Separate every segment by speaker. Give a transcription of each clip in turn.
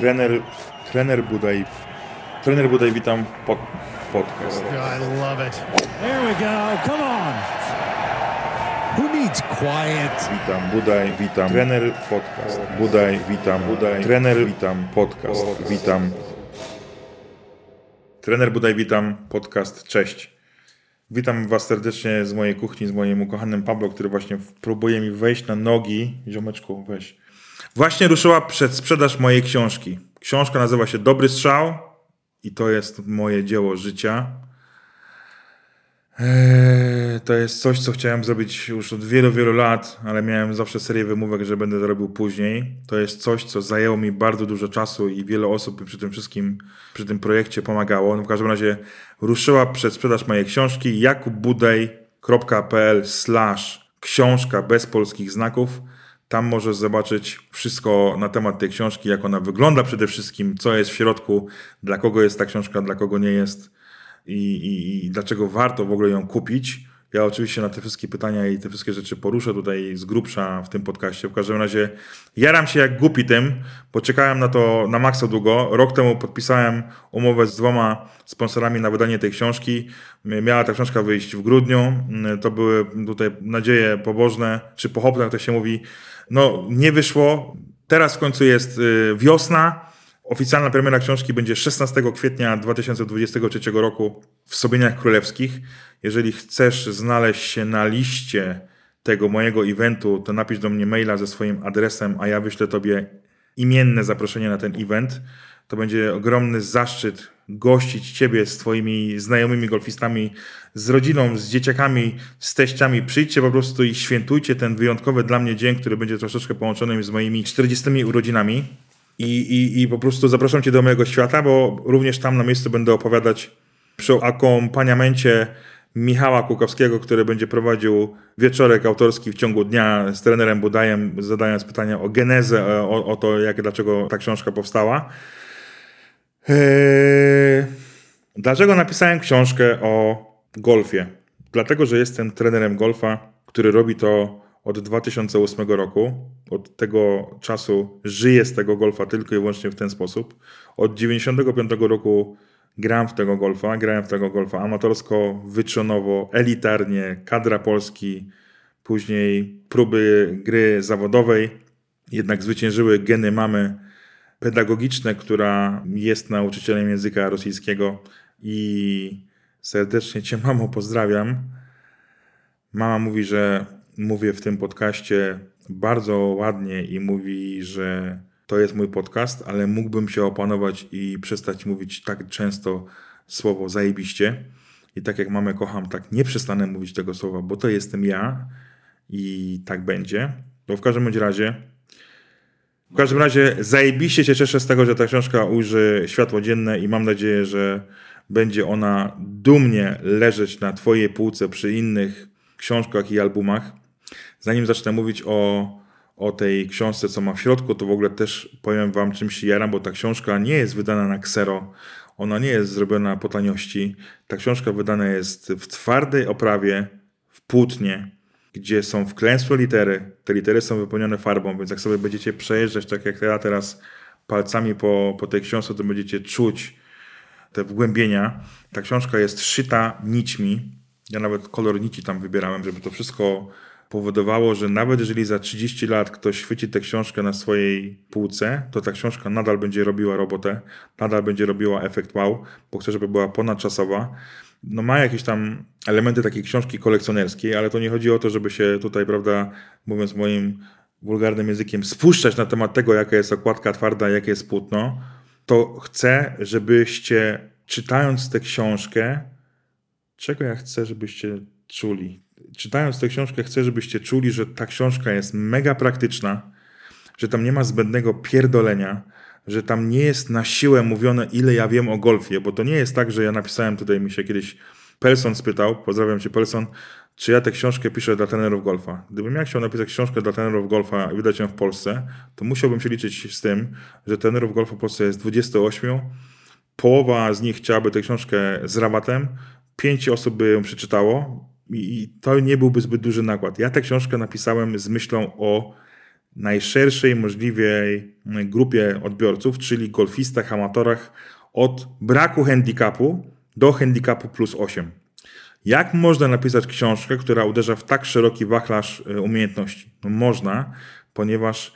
Speaker 1: Trener, trener Budaj. Trener Budaj, witam pod, podcast.
Speaker 2: I love it. There we go. Come on. Who needs quiet?
Speaker 1: Witam, Budaj, witam. Trener podcast. Budaj, witam, Budaj. Trener, witam, podcast. Witam. Trener Budaj, witam, podcast. Cześć. Witam Was serdecznie z mojej kuchni, z moim ukochanym Pablo, który właśnie próbuje mi wejść na nogi. Ziomeczku, weź. Właśnie ruszyła przedsprzedaż mojej książki. Książka nazywa się Dobry Strzał i to jest moje dzieło życia. Eee, to jest coś, co chciałem zrobić już od wielu, wielu lat, ale miałem zawsze serię wymówek, że będę to robił później. To jest coś, co zajęło mi bardzo dużo czasu i wiele osób przy tym wszystkim, przy tym projekcie pomagało. No w każdym razie ruszyła przedsprzedaż mojej książki jakubudej.pl slash książka bez polskich znaków. Tam możesz zobaczyć wszystko na temat tej książki, jak ona wygląda przede wszystkim, co jest w środku, dla kogo jest ta książka, dla kogo nie jest i, i, i dlaczego warto w ogóle ją kupić. Ja oczywiście na te wszystkie pytania i te wszystkie rzeczy poruszę tutaj z grubsza w tym podcaście. W każdym razie jaram się jak głupi tym, bo czekałem na to na maksa długo. Rok temu podpisałem umowę z dwoma sponsorami na wydanie tej książki. Miała ta książka wyjść w grudniu. To były tutaj nadzieje pobożne, czy pochopne, jak to się mówi. No, nie wyszło. Teraz w końcu jest y, wiosna. Oficjalna premiera książki będzie 16 kwietnia 2023 roku w Sobieniach Królewskich. Jeżeli chcesz znaleźć się na liście tego mojego eventu, to napisz do mnie maila ze swoim adresem, a ja wyślę tobie imienne zaproszenie na ten event. To będzie ogromny zaszczyt gościć Ciebie z Twoimi znajomymi golfistami, z rodziną, z dzieciakami, z teściami. Przyjdźcie po prostu i świętujcie ten wyjątkowy dla mnie dzień, który będzie troszeczkę połączony z moimi 40 urodzinami. I, i, I po prostu zapraszam Cię do mojego świata, bo również tam na miejscu będę opowiadać przy akompaniamencie Michała Kukowskiego, który będzie prowadził wieczorek autorski w ciągu dnia z trenerem Budajem, zadając pytania o genezę, o, o to, jak, dlaczego ta książka powstała. Eee, dlaczego napisałem książkę o golfie? Dlatego, że jestem trenerem golfa, który robi to od 2008 roku. Od tego czasu żyję z tego golfa tylko i wyłącznie w ten sposób. Od 95 roku gram w tego golfa, grałem w tego golfa amatorsko, wyczynowo, elitarnie, kadra Polski, później próby gry zawodowej. Jednak zwyciężyły geny mamy pedagogiczne, która jest nauczycielem języka rosyjskiego i serdecznie Cię, mamo, pozdrawiam. Mama mówi, że mówię w tym podcaście bardzo ładnie i mówi, że to jest mój podcast, ale mógłbym się opanować i przestać mówić tak często słowo zajebiście. I tak jak mamę kocham, tak nie przestanę mówić tego słowa, bo to jestem ja i tak będzie. Bo w każdym razie w każdym razie zajebiście się cieszę z tego, że ta książka ujrzy światło dzienne i mam nadzieję, że będzie ona dumnie leżeć na twojej półce przy innych książkach i albumach. Zanim zacznę mówić o, o tej książce, co ma w środku, to w ogóle też powiem wam czym się jaram, bo ta książka nie jest wydana na ksero, ona nie jest zrobiona po taniości. Ta książka wydana jest w twardej oprawie, w płótnie, gdzie są wklęsłe litery. Te litery są wypełnione farbą, więc jak sobie będziecie przejeżdżać, tak jak ja teraz palcami po, po tej książce, to będziecie czuć te wgłębienia. Ta książka jest szyta nićmi. Ja nawet kolor nici tam wybierałem, żeby to wszystko powodowało, że nawet jeżeli za 30 lat ktoś chwyci tę książkę na swojej półce, to ta książka nadal będzie robiła robotę, nadal będzie robiła efekt wow, bo chcę, żeby była ponadczasowa no ma jakieś tam elementy takiej książki kolekcjonerskiej, ale to nie chodzi o to, żeby się tutaj, prawda, mówiąc moim wulgarnym językiem, spuszczać na temat tego, jaka jest okładka twarda, jakie jest płótno, to chcę, żebyście czytając tę książkę, czego ja chcę, żebyście czuli? Czytając tę książkę, chcę, żebyście czuli, że ta książka jest mega praktyczna, że tam nie ma zbędnego pierdolenia, że tam nie jest na siłę mówione, ile ja wiem o golfie, bo to nie jest tak, że ja napisałem tutaj, mi się kiedyś Pelson spytał, pozdrawiam cię Pelson, czy ja tę książkę piszę dla trenerów golfa. Gdybym ja chciał napisać książkę dla trenerów golfa i wydać ją w Polsce, to musiałbym się liczyć z tym, że trenerów golfa w Polsce jest 28, połowa z nich chciałaby tę książkę z rabatem, pięć osób by ją przeczytało i to nie byłby zbyt duży nakład. Ja tę książkę napisałem z myślą o najszerszej możliwej grupie odbiorców, czyli golfistach, amatorach od braku handicapu do handicapu plus 8. Jak można napisać książkę, która uderza w tak szeroki wachlarz e, umiejętności? No można, ponieważ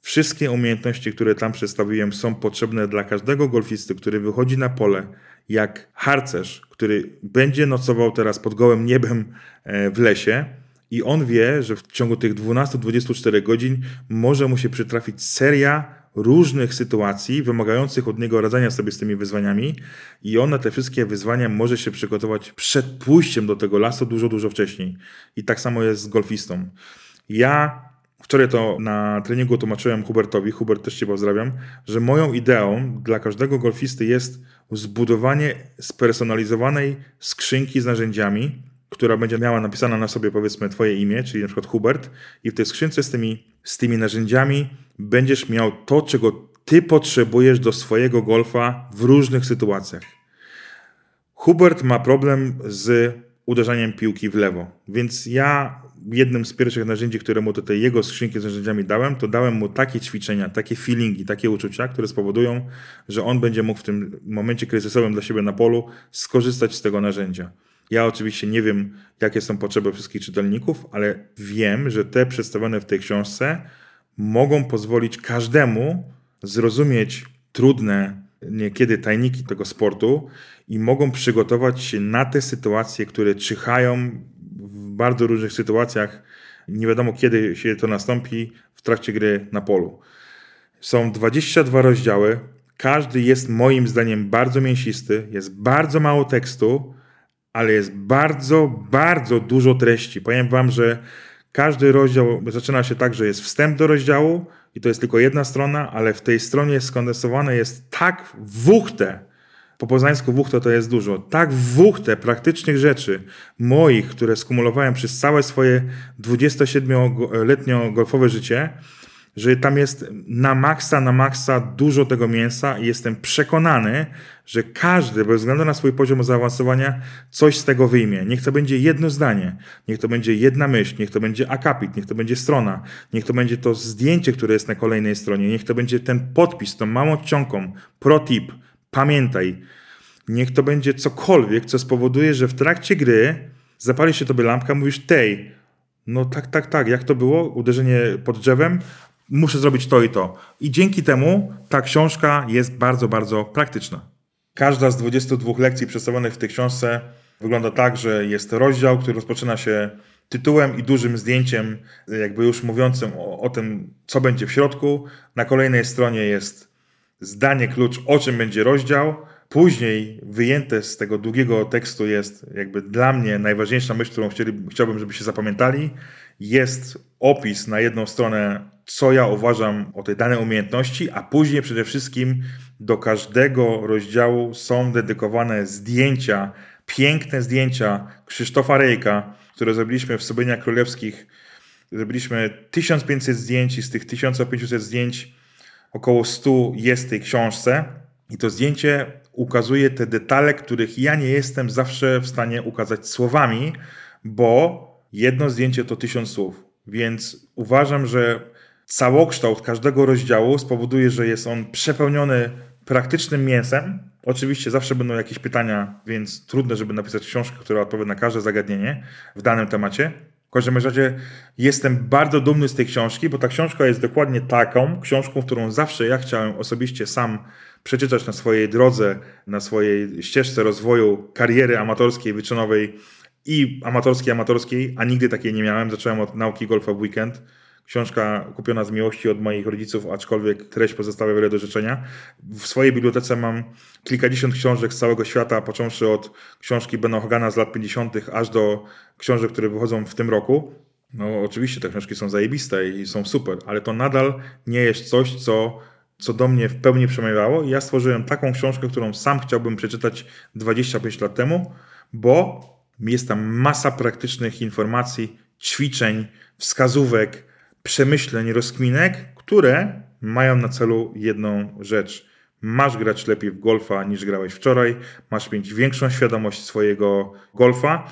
Speaker 1: wszystkie umiejętności, które tam przedstawiłem, są potrzebne dla każdego golfisty, który wychodzi na pole jak harcerz, który będzie nocował teraz pod gołym niebem e, w lesie i on wie, że w ciągu tych 12-24 godzin może mu się przytrafić seria różnych sytuacji wymagających od niego radzenia sobie z tymi wyzwaniami i on na te wszystkie wyzwania może się przygotować przed pójściem do tego lasu dużo, dużo wcześniej. I tak samo jest z golfistą. Ja wczoraj to na treningu tłumaczyłem Hubertowi, Hubert też Cię pozdrawiam, że moją ideą dla każdego golfisty jest zbudowanie spersonalizowanej skrzynki z narzędziami, która będzie miała napisana na sobie powiedzmy Twoje imię, czyli na przykład Hubert, i w tej skrzynce z tymi, z tymi narzędziami będziesz miał to, czego Ty potrzebujesz do swojego golfa w różnych sytuacjach. Hubert ma problem z uderzaniem piłki w lewo, więc ja jednym z pierwszych narzędzi, które mu tej jego skrzynki z narzędziami dałem, to dałem mu takie ćwiczenia, takie feelingi, takie uczucia, które spowodują, że on będzie mógł w tym momencie kryzysowym dla siebie na polu skorzystać z tego narzędzia. Ja oczywiście nie wiem, jakie są potrzeby wszystkich czytelników, ale wiem, że te przedstawione w tej książce mogą pozwolić każdemu zrozumieć trudne niekiedy tajniki tego sportu i mogą przygotować się na te sytuacje, które czyhają w bardzo różnych sytuacjach. Nie wiadomo, kiedy się to nastąpi w trakcie gry na polu. Są 22 rozdziały. Każdy jest moim zdaniem bardzo mięsisty, jest bardzo mało tekstu, ale jest bardzo, bardzo dużo treści. Powiem Wam, że każdy rozdział zaczyna się tak, że jest wstęp do rozdziału i to jest tylko jedna strona, ale w tej stronie skondensowane jest tak wuchte, po poznańsku wuchte to jest dużo, tak wuchte praktycznych rzeczy moich, które skumulowałem przez całe swoje 27-letnio golfowe życie, że tam jest na maksa, na maksa dużo tego mięsa i jestem przekonany, że każdy, bez względu na swój poziom zaawansowania, coś z tego wyjmie. Niech to będzie jedno zdanie, niech to będzie jedna myśl, niech to będzie akapit, niech to będzie strona, niech to będzie to zdjęcie, które jest na kolejnej stronie, niech to będzie ten podpis, tą małą czcionką, pro tip, pamiętaj, niech to będzie cokolwiek, co spowoduje, że w trakcie gry zapali się tobie lampka, mówisz, tej, no tak, tak, tak, jak to było? Uderzenie pod drzewem? muszę zrobić to i to. I dzięki temu ta książka jest bardzo, bardzo praktyczna. Każda z 22 lekcji przedstawionych w tej książce wygląda tak, że jest rozdział, który rozpoczyna się tytułem i dużym zdjęciem, jakby już mówiącym o, o tym, co będzie w środku. Na kolejnej stronie jest zdanie klucz, o czym będzie rozdział. Później wyjęte z tego długiego tekstu jest jakby dla mnie najważniejsza myśl, którą chciałbym, żeby się zapamiętali. Jest opis na jedną stronę co ja uważam o tej danej umiejętności, a później przede wszystkim do każdego rozdziału są dedykowane zdjęcia, piękne zdjęcia Krzysztofa Rejka, które zrobiliśmy w Sobieniach Królewskich. Zrobiliśmy 1500 zdjęć i z tych 1500 zdjęć około 100 jest w tej książce. I to zdjęcie ukazuje te detale, których ja nie jestem zawsze w stanie ukazać słowami, bo jedno zdjęcie to tysiąc słów. Więc uważam, że całokształt każdego rozdziału spowoduje, że jest on przepełniony praktycznym mięsem. Oczywiście zawsze będą jakieś pytania, więc trudno, żeby napisać książkę, która odpowie na każde zagadnienie w danym temacie. Każdym razie jestem bardzo dumny z tej książki, bo ta książka jest dokładnie taką książką, którą zawsze ja chciałem osobiście sam przeczytać na swojej drodze, na swojej ścieżce rozwoju kariery amatorskiej, wyczynowej i amatorskiej, amatorskiej, a nigdy takiej nie miałem. Zacząłem od nauki golfa w weekend Książka kupiona z miłości od moich rodziców, aczkolwiek treść pozostawia wiele do życzenia. W swojej bibliotece mam kilkadziesiąt książek z całego świata, począwszy od książki Bena Hogana z lat 50., aż do książek, które wychodzą w tym roku. No, oczywiście te książki są zajebiste i są super, ale to nadal nie jest coś, co, co do mnie w pełni przemawiało. Ja stworzyłem taką książkę, którą sam chciałbym przeczytać 25 lat temu, bo jest tam masa praktycznych informacji, ćwiczeń, wskazówek, przemyśleń, rozkminek, które mają na celu jedną rzecz. Masz grać lepiej w golfa niż grałeś wczoraj, masz mieć większą świadomość swojego golfa,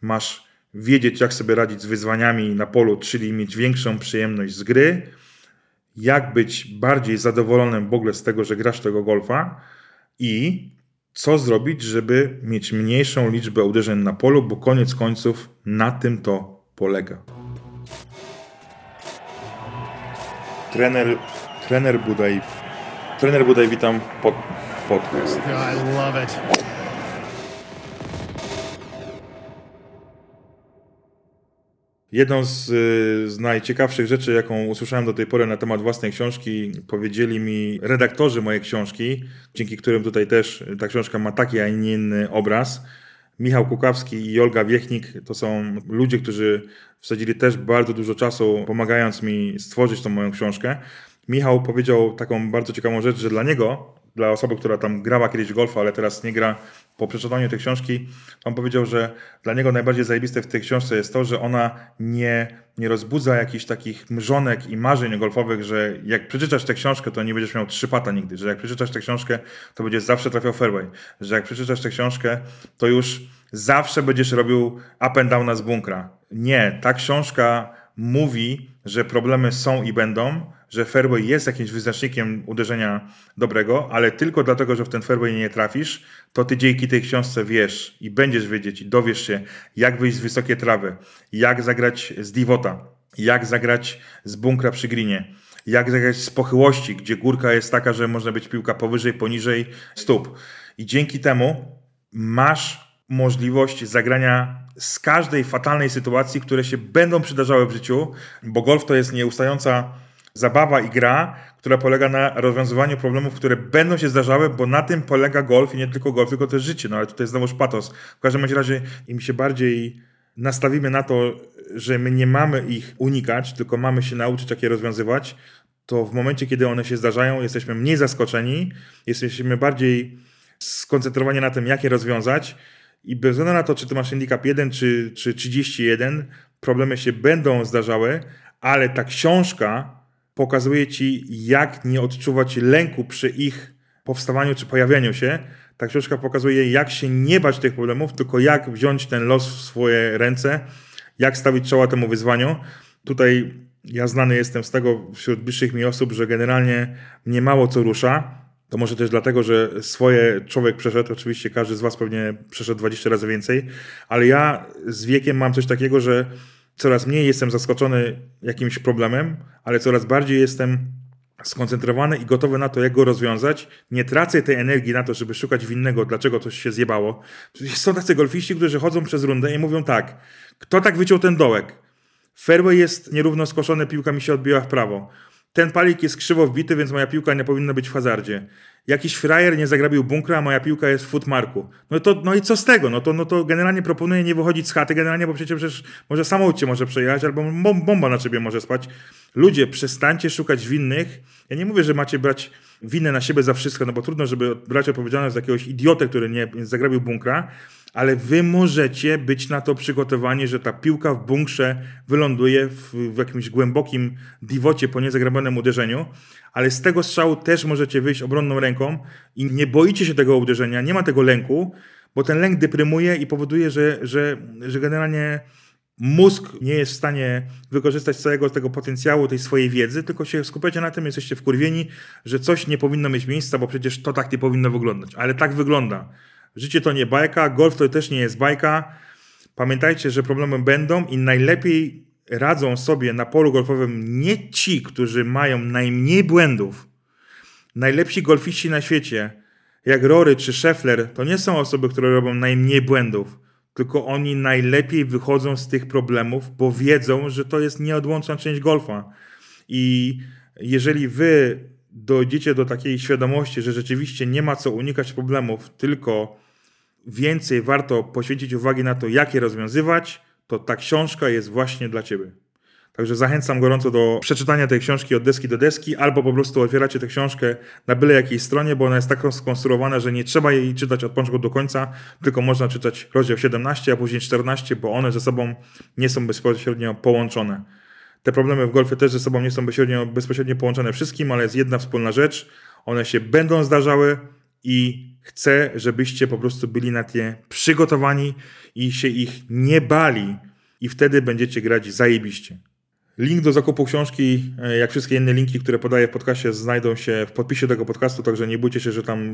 Speaker 1: masz wiedzieć, jak sobie radzić z wyzwaniami na polu, czyli mieć większą przyjemność z gry jak być bardziej zadowolonym w ogóle z tego, że grasz tego golfa i co zrobić, żeby mieć mniejszą liczbę uderzeń na polu, bo koniec końców na tym to polega. Trener, trener Budaj, trener Budaj, witam pod, podcast.
Speaker 3: I love it.
Speaker 1: Jedną z, z, najciekawszych rzeczy, jaką usłyszałem do tej pory na temat własnej książki, powiedzieli mi redaktorzy mojej książki, dzięki którym tutaj też ta książka ma taki, a nie inny obraz. Michał Kukawski i Olga Wiechnik to są ludzie, którzy wsadzili też bardzo dużo czasu, pomagając mi stworzyć tą moją książkę. Michał powiedział taką bardzo ciekawą rzecz, że dla niego, dla osoby, która tam grała kiedyś golfa, ale teraz nie gra, po przeczytaniu tej książki, on powiedział, że dla niego najbardziej zajebiste w tej książce jest to, że ona nie, nie rozbudza jakichś takich mrzonek i marzeń golfowych, że jak przeczytasz tę książkę, to nie będziesz miał trzy pata nigdy, że jak przeczytasz tę książkę, to będziesz zawsze trafiał fairway, że jak przeczytasz tę książkę, to już zawsze będziesz robił up and down z bunkra. Nie, ta książka mówi, że problemy są i będą, że fairway jest jakimś wyznacznikiem uderzenia dobrego, ale tylko dlatego, że w ten fairway nie trafisz, to ty dzięki tej książce wiesz i będziesz wiedzieć i dowiesz się, jak wyjść z wysokiej trawy, jak zagrać z divota, jak zagrać z bunkra przy grinie, jak zagrać z pochyłości, gdzie górka jest taka, że można być piłka powyżej, poniżej stóp. I dzięki temu masz możliwość zagrania z każdej fatalnej sytuacji, które się będą przydarzały w życiu, bo golf to jest nieustająca zabawa i gra, która polega na rozwiązywaniu problemów, które będą się zdarzały, bo na tym polega golf i nie tylko golf, tylko też życie. No ale tutaj znowuż patos. W każdym razie im się bardziej nastawimy na to, że my nie mamy ich unikać, tylko mamy się nauczyć, jak je rozwiązywać, to w momencie, kiedy one się zdarzają, jesteśmy mniej zaskoczeni, jesteśmy bardziej skoncentrowani na tym, jak je rozwiązać i bez względu na to, czy ty masz handicap 1 czy, czy 31, problemy się będą zdarzały, ale ta książka pokazuje ci, jak nie odczuwać lęku przy ich powstawaniu czy pojawianiu się. Ta książka pokazuje, jak się nie bać tych problemów, tylko jak wziąć ten los w swoje ręce, jak stawić czoła temu wyzwaniu. Tutaj ja znany jestem z tego wśród bliższych mi osób, że generalnie mnie mało co rusza. To może też dlatego, że swoje człowiek przeszedł, oczywiście każdy z Was pewnie przeszedł 20 razy więcej, ale ja z wiekiem mam coś takiego, że coraz mniej jestem zaskoczony jakimś problemem, ale coraz bardziej jestem skoncentrowany i gotowy na to, jak go rozwiązać. Nie tracę tej energii na to, żeby szukać winnego, dlaczego coś się zjebało. Są tacy golfiści, którzy chodzą przez rundę i mówią tak, kto tak wyciął ten dołek? Fairway jest nierówno skoszony, piłka mi się odbiła w prawo. Ten palik jest krzywo wbity, więc moja piłka nie powinna być w hazardzie jakiś frajer nie zagrabił bunkra, a moja piłka jest w footmarku. No, to, no i co z tego? No to, no to generalnie proponuję nie wychodzić z chaty, generalnie, bo przecież, przecież może samochód cię może przejechać, albo bomba na ciebie może spać. Ludzie, przestańcie szukać winnych. Ja nie mówię, że macie brać winę na siebie za wszystko, no bo trudno, żeby brać odpowiedzialność za jakiegoś idiotę, który nie zagrabił bunkra, ale wy możecie być na to przygotowani, że ta piłka w bunkrze wyląduje w, w jakimś głębokim diwocie po niezagrabionym uderzeniu, ale z tego strzału też możecie wyjść obronną ręką i nie boicie się tego uderzenia, nie ma tego lęku, bo ten lęk deprymuje i powoduje, że, że, że generalnie mózg nie jest w stanie wykorzystać całego tego potencjału, tej swojej wiedzy, tylko się skupiacie na tym, jesteście wkurwieni, że coś nie powinno mieć miejsca, bo przecież to tak nie powinno wyglądać. Ale tak wygląda. Życie to nie bajka, golf to też nie jest bajka. Pamiętajcie, że problemy będą i najlepiej radzą sobie na polu golfowym nie ci, którzy mają najmniej błędów. Najlepsi golfiści na świecie, jak Rory czy Scheffler, to nie są osoby, które robią najmniej błędów, tylko oni najlepiej wychodzą z tych problemów, bo wiedzą, że to jest nieodłączna część golfa. I jeżeli wy dojdziecie do takiej świadomości, że rzeczywiście nie ma co unikać problemów, tylko więcej warto poświęcić uwagi na to, jak je rozwiązywać, to ta książka jest właśnie dla ciebie. Także zachęcam gorąco do przeczytania tej książki od deski do deski, albo po prostu otwieracie tę książkę na byle jakiej stronie, bo ona jest tak skonstruowana, że nie trzeba jej czytać od początku do końca, tylko można czytać rozdział 17, a później 14, bo one ze sobą nie są bezpośrednio połączone. Te problemy w golfie też ze sobą nie są bezpośrednio, bezpośrednio połączone wszystkim, ale jest jedna wspólna rzecz. One się będą zdarzały i chcę, żebyście po prostu byli na nie przygotowani i się ich nie bali i wtedy będziecie grać zajebiście. Link do zakupu książki, e, jak wszystkie inne linki, które podaję w podcastie, znajdą się w podpisie tego podcastu, także nie bójcie się, że tam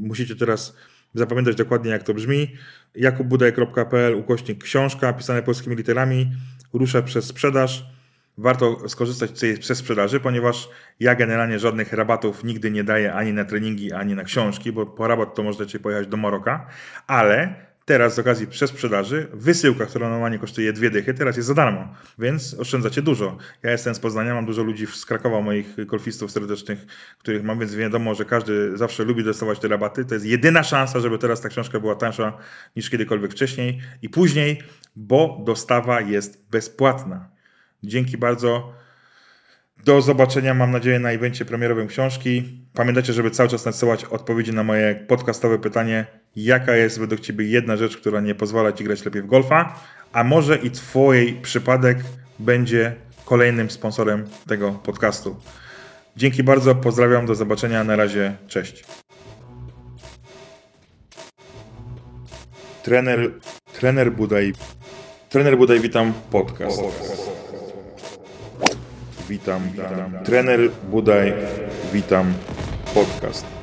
Speaker 1: musicie teraz zapamiętać dokładnie, jak to brzmi. jakubbudaj.pl ukośnik książka, pisane polskimi literami, ruszę przez sprzedaż. Warto skorzystać z tej przez sprzedaży, ponieważ ja generalnie żadnych rabatów nigdy nie daję ani na treningi, ani na książki, bo po rabat to możecie pojechać do Maroka, ale Teraz z okazji przesprzedaży wysyłka, która normalnie kosztuje dwie dychy, teraz jest za darmo, więc oszczędzacie dużo. Ja jestem z Poznania, mam dużo ludzi z Krakowa, moich golfistów serdecznych, których mam, więc wiadomo, że każdy zawsze lubi dostawać te rabaty. To jest jedyna szansa, żeby teraz ta książka była tańsza niż kiedykolwiek wcześniej i później, bo dostawa jest bezpłatna. Dzięki bardzo. Do zobaczenia, mam nadzieję, na evencie premierowym książki. Pamiętajcie, żeby cały czas nadsyłać odpowiedzi na moje podcastowe pytanie, jaka jest według Ciebie jedna rzecz, która nie pozwala Ci grać lepiej w golfa, a może i Twój przypadek będzie kolejnym sponsorem tego podcastu. Dzięki bardzo, pozdrawiam, do zobaczenia, na razie, cześć. Trener, trener Budaj, trener Budaj, witam, podcast. Witam, witam. Trener Budaj, witam, podcast.